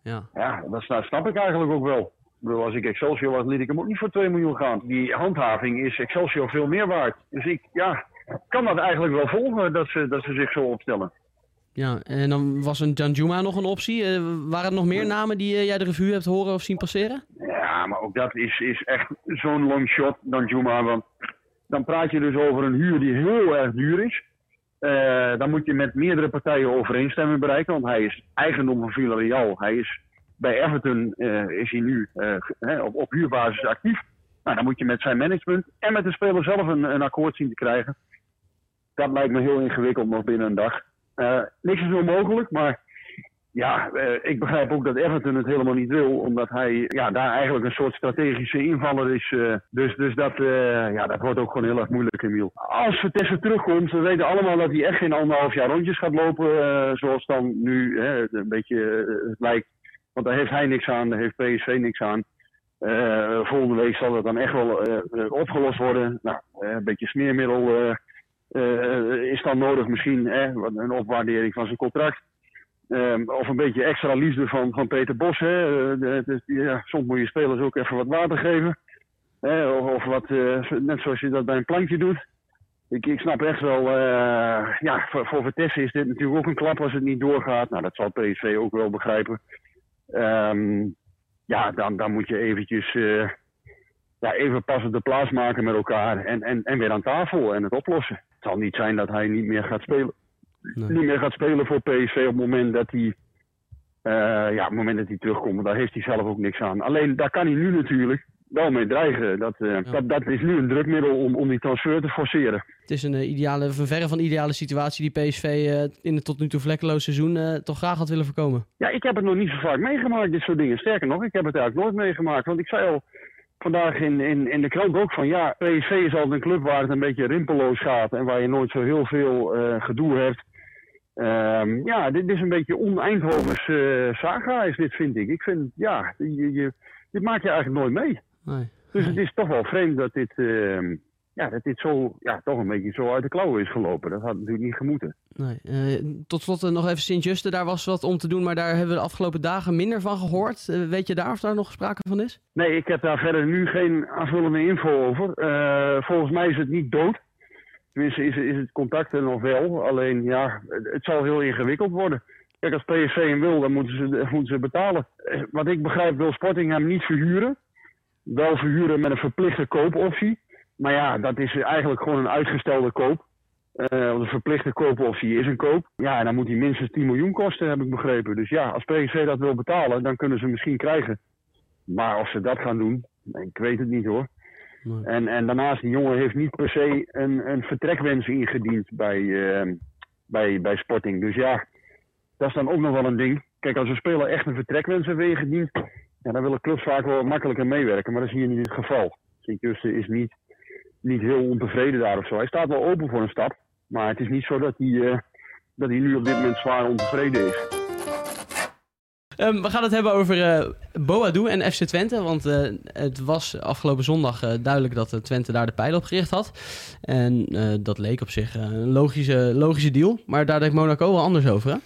Ja. Ja, dat snap, snap ik eigenlijk ook wel. Ik bedoel, als ik Excelsior was, liet ik hem ook niet voor 2 miljoen gaan. Die handhaving is Excelsior veel meer waard. Dus ik, ja, kan dat eigenlijk wel volgen dat ze, dat ze zich zo opstellen. Ja, en dan was een Danjuma nog een optie. Eh, waren er nog meer namen die eh, jij de revue hebt horen of zien passeren? Ja, maar ook dat is, is echt zo'n long shot dan Juma. Want dan praat je dus over een huur die heel erg duur is. Eh, dan moet je met meerdere partijen overeenstemming bereiken. Want hij is eigendom van Villarreal. Hij is bij Everton eh, is hij nu eh, op, op huurbasis actief. Nou, dan moet je met zijn management en met de speler zelf een, een akkoord zien te krijgen. Dat lijkt me heel ingewikkeld nog binnen een dag. Niks is onmogelijk, maar ja, eh, ik begrijp ook dat Everton het helemaal niet wil, omdat hij ja, daar eigenlijk een soort strategische invaller is. eh. dus dus dat, eh, ja, dat wordt ook gewoon heel erg moeilijk, Emiel. Als Vitesse terugkomt, we weten allemaal dat hij echt geen anderhalf jaar rondjes gaat lopen, zoals dan nu hè, een beetje het lijkt. Want daar heeft hij niks aan, daar heeft PSV niks aan. Volgende week zal het dan echt wel opgelost worden. Nou, een beetje smeermiddel is dan nodig misschien, hè, een opwaardering van zijn contract. Ehm, of een beetje extra liefde van, van Peter Bos. Hè. Eh, ja, soms moet je spelers ook even wat water geven. Hè, of, of wat, eh, net zoals je dat bij een plankje doet. Ik, snap echt wel, eh, ja, voor, voor Vitesse is dit natuurlijk ook een klap als het niet doorgaat. Nou, dat zal PSV ook wel begrijpen. Ehm, ja, dan, dan moet je eventjes ja, even pas op de plaats maken met elkaar en, en, en weer aan tafel en het oplossen. Het zal niet zijn dat hij niet meer gaat spelen Nee. niet meer gaat spelen voor PSV op het moment dat hij, eh, ja, op het moment dat hij terugkomt. Daar heeft hij zelf ook niks aan. Alleen daar kan hij nu natuurlijk wel mee dreigen. Dat, eh, dat, dat is nu een drukmiddel om, om die transfer te forceren. Het is een eh, ideale, van verre van ideale situatie die PSV in het tot nu toe vlekkeloos seizoen toch graag had willen voorkomen. Ja, ik heb het nog niet zo vaak meegemaakt, dit soort dingen. Sterker nog, ik heb het eigenlijk nooit meegemaakt. Want ik zei al vandaag in, in, in de krant ook van ja, PSV is altijd een club waar het een beetje rimpelloos gaat. En waar je nooit zo heel veel gedoe hebt. Ehm, ja, dit is een beetje on-Eindhovens eh, saga is dit, vind ik. Ik vind, ja, je, je, dit maak je eigenlijk nooit mee. Nee. Dus het is toch wel vreemd dat dit, ehm, ja, dat dit zo, ja, toch een beetje zo uit de klauwen is gelopen. Dat had natuurlijk niet gemoeten. Nee. Eh, tot slot eh, nog even Sint-Juste. Daar was wat om te doen, maar daar hebben we de afgelopen dagen minder van gehoord. Eh, weet je daar of daar nog sprake van is? Nee, ik heb daar verder nu geen aanvullende info over. Volgens mij is het niet dood. Tenminste, is, is het contact er nog wel. Alleen, ja, het, zal heel ingewikkeld worden. Kijk, als PSV hem wil, dan moeten ze, moeten ze betalen. Eh, Wat ik begrijp wil Sporting hem niet verhuren. Wel verhuren met een verplichte koopoptie. Maar ja, dat is eigenlijk gewoon een uitgestelde koop. Eh, want een verplichte koopoptie is een koop. Ja, en dan moet hij minstens 10 miljoen kosten, heb ik begrepen. Dus ja, als PSV dat wil betalen, dan kunnen ze hem misschien krijgen. Maar of ze dat gaan doen, ik weet het niet hoor. En, en daarnaast, die jongen heeft niet per se een, een vertrekwens ingediend bij, eh, bij, bij Sporting. Dus ja, dat is dan ook nog wel een ding. Kijk, als een speler echt een vertrekwens heeft ingediend, ja, dan willen clubs vaak wel makkelijker meewerken. Maar dat is hier niet het geval. Sint-Juste is niet, niet heel ontevreden daar of zo. Hij staat wel open voor een stap. Maar het is niet zo dat hij, eh, dat hij nu op dit moment zwaar ontevreden is. Ehm, we gaan het hebben over eh Boadu en FC Twente. Want eh, het was afgelopen zondag eh, duidelijk dat Twente daar de pijlen op gericht had. En eh, dat leek op zich een logische, logische deal. Maar daar denkt Monaco wel anders over, hè?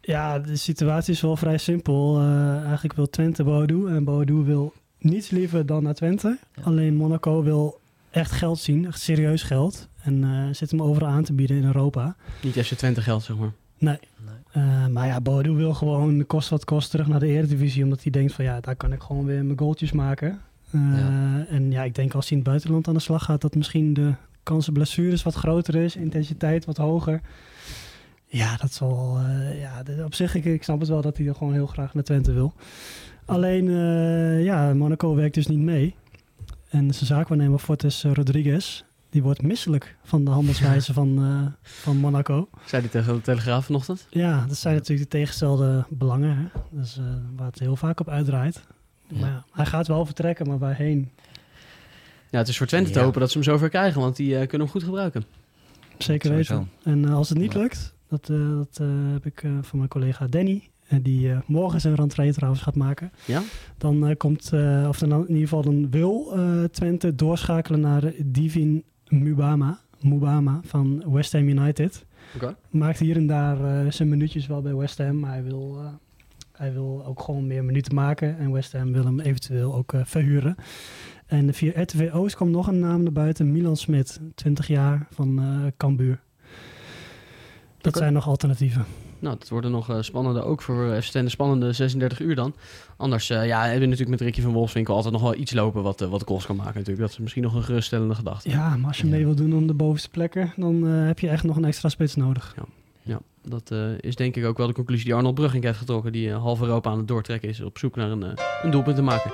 Ja, de situatie is wel vrij simpel. Eh, eigenlijk wil Twente Boadu en Boadu wil niets liever dan naar Twente. Alleen Monaco wil echt geld zien, echt serieus geld. En eh, zit hem overal aan te bieden in Europa. Niet FC Twente geld, zeg maar. Nee. Eh, maar ja, Boadu wil gewoon kost wat kost terug naar de Eredivisie. Omdat hij denkt van ja, daar kan ik gewoon weer mijn goaltjes maken. Eh, Ja. En ja, ik denk als hij in het buitenland aan de slag gaat... dat misschien de kans op blessures wat groter is. Intensiteit wat hoger. Ja, dat zal... eh, ja, op zich, ik, ik snap het wel dat hij er gewoon heel graag naar Twente wil. Alleen, ja, Monaco werkt dus niet mee. En zijn zaakwaarnemer Fortes Rodriguez... die wordt misselijk van de handelswijze van, eh, van Monaco. Zei hij tegen de Telegraaf vanochtend? Ja, dat zijn natuurlijk de tegenstelde belangen. Hè? Dus, eh, waar het heel vaak op uitdraait. Ja. Maar ja, hij gaat wel vertrekken, maar waarheen? Ja, het is voor Twente te Ja. hopen dat ze hem zover krijgen. Want die eh, kunnen hem goed gebruiken. Zeker Sowieso. weten. En als het niet lukt, dat, eh, dat eh, heb ik eh, van mijn collega Danny, die eh, morgen zijn rentree trouwens gaat maken. Ja? Dan eh, komt, eh, of dan in ieder geval dan wil eh, Twente doorschakelen naar Divin Mubama, Mubama van West Ham United. Oké. Maakt hier en daar eh, zijn minuutjes wel bij West Ham, maar hij wil, eh, hij wil ook gewoon meer minuten maken. En West Ham wil hem eventueel ook eh, verhuren. En via RTV Oost kwam nog een naam naar buiten, Milan Smit, 20 jaar van Cambuur. Dat zijn nog alternatieven. Nou, dat worden nog eh, spannende, ook voor FC Twente, spannende 36 uur dan. Anders eh, ja, hebben we natuurlijk met Ricky van Wolfswinkel altijd nog wel iets lopen wat, eh, wat goals kan maken natuurlijk. Dat is misschien nog een geruststellende gedachte. Ja, maar als je Ja. mee wil doen om de bovenste plekken, dan eh, heb je echt nog een extra spits nodig. Ja, dat eh, is denk ik ook wel de conclusie die Arnold Brugging heeft getrokken. Die eh, half Europa aan het doortrekken is op zoek naar een, eh, een doelpunt te maken.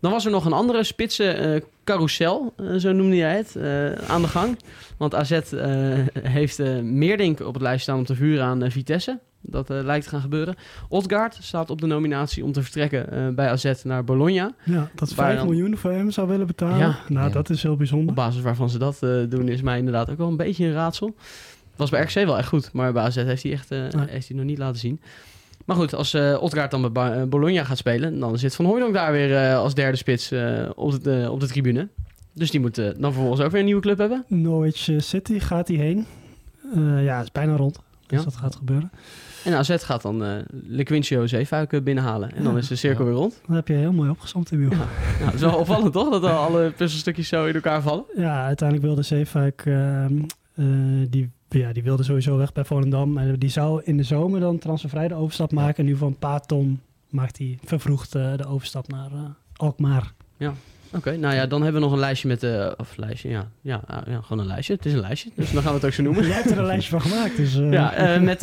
Dan was er nog een andere spitse eh, carousel, eh, zo noemde jij het, eh, aan de gang. Want AZ heeft Meerdink op het lijst staan om te vuren aan Vitesse. Dat lijkt te gaan gebeuren. Odgaard staat op de nominatie om te vertrekken bij AZ naar Bologna. Ja, dat Waar 5 dan- miljoen voor hem zou willen betalen. Ja. Nou, Ja. dat is heel bijzonder. Op basis waarvan ze dat doen is mij inderdaad ook wel een beetje een raadsel. Was bij RKC wel echt goed, maar bij AZ heeft hij, echt, heeft hij nog niet laten zien. Maar goed, als Odgaard dan bij eh, Bologna gaat spelen, dan zit Van Hooydonk daar weer eh, als derde spits op, de, op de tribune. Dus die moet dan vervolgens ook weer een nieuwe club hebben. Norwich City gaat hij heen. Ja, het is bijna rond. Dus Ja. dat gaat gebeuren. En AZ gaat dan eh Lequincio Zeefuik eh, binnenhalen. En dan Ja. is de cirkel weer rond. Dat heb je heel mooi opgezomd, Emiel. Ja. Ja, het is wel opvallend toch, dat al alle puzzelstukjes zo in elkaar vallen. uiteindelijk wilde Zeefuik... ehm, eh, die, ja, die wilde sowieso weg bij Volendam. En die zou in de zomer dan transfervrij de overstap maken. En nu voor een paar ton maakt hij vervroegd eh, de overstap naar eh, Alkmaar. Oké, nou ja, dan hebben we nog een lijstje met... of lijstje, ja. Ja, ja, gewoon een lijstje. Het is een lijstje, dus dan gaan we het ook zo noemen. (laughs) Jij hebt er een lijstje van gemaakt. Dus, Ja, met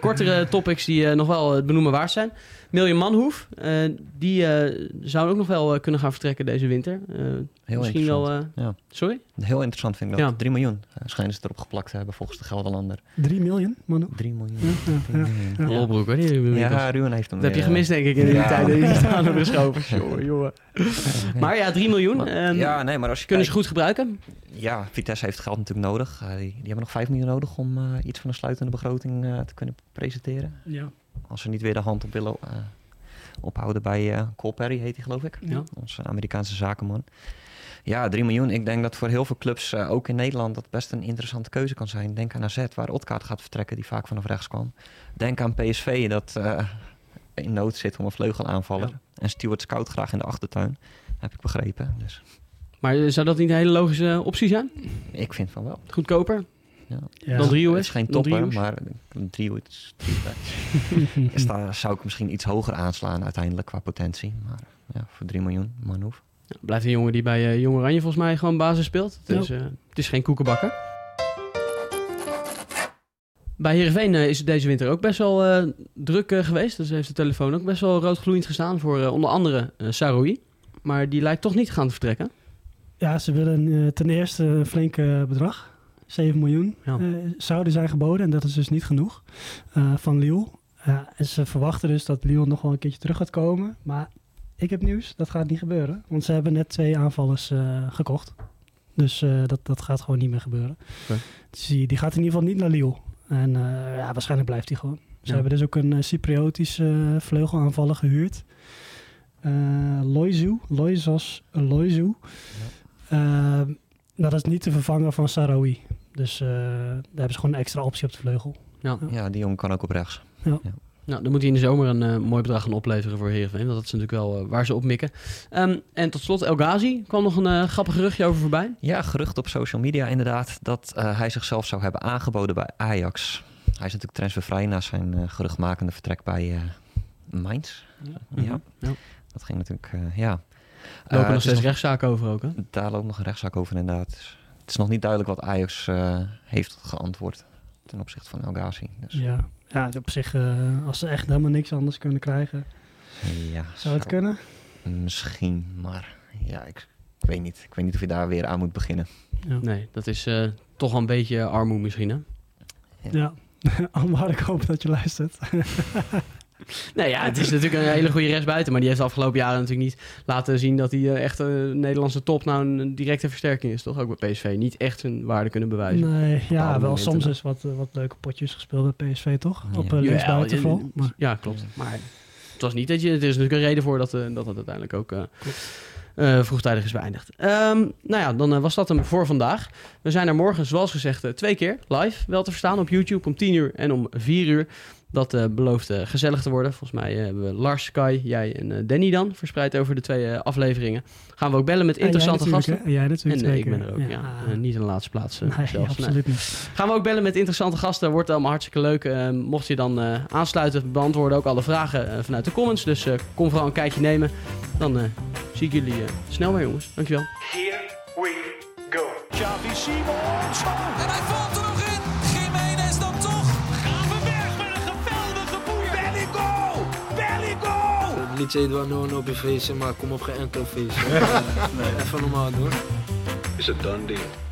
kortere topics die nog wel het benoemen waard zijn. Miljan Manhoef, eh, die eh, zou ook nog wel eh, kunnen gaan vertrekken deze winter. Eh, Heel misschien interessant. wel... eh, Ja. Sorry? Heel interessant vind ik dat. Ja. 3 miljoen schijnen ze erop geplakt te hebben volgens de Gelderlander. 3 miljoen, Manu. 3 miljoen. Ja, ja, 3 ja. miljoen. Ja. Rolbroek, hoor. Die, die Ja, Ruben heeft hem dat heb je gemist, denk ik, in die tijd dat je niet aan hebben (laughs) geschoven. Jongen, jongen. Maar ja, 3 miljoen. Maar- ehm, ja, nee, maar als je kunnen ze goed gebruiken. Ja, Vitesse heeft geld natuurlijk nodig. Die, die hebben nog 5 miljoen nodig om eh, iets van een sluitende begroting eh, te kunnen presenteren. Ja. Als ze niet weer de hand op willen eh, ophouden bij eh Cole Perry, heet hij geloof ik. Ja. Onze Amerikaanse zakenman. Ja, 3 miljoen. Ik denk dat voor heel veel clubs, eh, ook in Nederland, dat best een interessante keuze kan zijn. Denk aan AZ, waar Otkaart gaat vertrekken, die vaak vanaf rechts kwam. Denk aan PSV, dat in nood zit om een vleugelaanvaller. Ja. En Stuart Scout graag in de achtertuin. Heb ik begrepen. Dus Maar zou dat niet een hele logische optie zijn? ik vind van wel. Goedkoper Ja. Ja. dan? Het is geen topper, maar een driehoek is is daar zou ik misschien iets hoger aanslaan uiteindelijk qua potentie. Maar ja, voor 3 miljoen, Manhoef. Ja, blijft een jongen die bij eh Jong Oranje volgens mij gewoon basis speelt. Het is, Ja. eh, het is geen koekenbakker. Bij Heerenveen eh, is het deze winter ook best wel eh, druk geweest. Dus heeft de telefoon ook best wel roodgloeiend gestaan voor onder andere Saroui. Maar die lijkt toch niet te gaan vertrekken. Ja, ze willen ten eerste een flink bedrag. 7 miljoen Ja. eh, zouden zijn geboden. En dat is dus niet genoeg eh, van Lille. Ja, en ze verwachten dus dat Lille nog wel een keertje terug gaat komen. Maar ik heb nieuws, dat gaat niet gebeuren. Want ze hebben net twee aanvallers eh, gekocht. Dus dat, dat gaat gewoon niet meer gebeuren. Dus die, die gaat in ieder geval niet naar Lille. En ja, waarschijnlijk blijft hij gewoon. Ze Ja. hebben dus ook een uh, Cypriotische vleugelaanvaller gehuurd. Eh Loizu, Loizos Loizu. Eh, dat is niet te vervangen van Sarawi. Dus eh, daar hebben ze gewoon een extra optie op de vleugel. Ja, die jongen kan ook op rechts. Nou, dan moet hij in de zomer een eh, mooi bedrag gaan opleveren voor Heerenveen. Dat is natuurlijk wel eh, waar ze op mikken. Ehm, en tot slot El Ghazi. kwam nog een grappig geruchtje over voorbij. Ja, gerucht op social media inderdaad dat eh, hij zichzelf zou hebben aangeboden bij Ajax. Hij is natuurlijk transfervrij na zijn geruchtmakende vertrek bij eh Mainz. Ja. Mhm. Ja. Dat ging natuurlijk, eh, ja. Er lopen nog is steeds rechtszaken over ook, hè? Daar loopt nog een rechtszaak over inderdaad. Het is nog niet duidelijk wat Ajax eh, heeft geantwoord ten opzichte van El Ghazi. Dus, Ja, ja op zich, eh, als ze echt helemaal niks anders kunnen krijgen, ja, zou het kunnen? Misschien, maar ja, ik, ik weet niet. Ik weet niet of je daar weer aan moet beginnen. Ja. Nee, dat is eh, toch een beetje armoe misschien, hè? Ja. Anwar, (laughs) ik hoop dat je luistert. (laughs) Nee, ja, het is natuurlijk een hele goede rechtsbuiten. Maar die heeft de afgelopen jaren natuurlijk niet laten zien dat hij eh, echt een Nederlandse top nou een directe versterking is. Toch ook bij PSV. Niet echt zijn waarde kunnen bewijzen. Nee, ja, wel soms dan. is wat, eh, wat leuke potjes gespeeld bij PSV, toch? Ja. Op uh, linksbuiten eh, vol. Maar, Ja, klopt. Maar het was niet dat je... Er is natuurlijk een reden voor dat, eh, dat het uiteindelijk ook eh, eh, vroegtijdig is beëindigd. Ehm, nou ja, dan eh, was dat hem voor vandaag. We zijn er morgen, zoals gezegd, eh, twee keer live wel te verstaan op YouTube om 10 uur en om 4 uur. Dat eh, belooft eh, gezellig te worden. Volgens mij eh, hebben we Lars, Kai, jij en Danny dan verspreid over de twee eh, afleveringen. Gaan we ook bellen met jij interessante gasten. hè? Jij natuurlijk En ik ben er ook, ja. Niet in de laatste plaats nee, zelfs. Absoluut niet. Gaan we ook bellen met interessante gasten. Wordt allemaal hartstikke leuk. Mocht je dan eh, aansluiten, we beantwoorden ook alle vragen vanuit de comments. Dus eh, kom vooral een kijkje nemen. Dan eh, zie ik jullie eh, snel weer, jongens. Dankjewel. Here we go. Xavi Simons. Het liedje heet wel No op je feestje, maar kom op geen enkel feestje. (laughs) Even normaal doen. It's a done deal.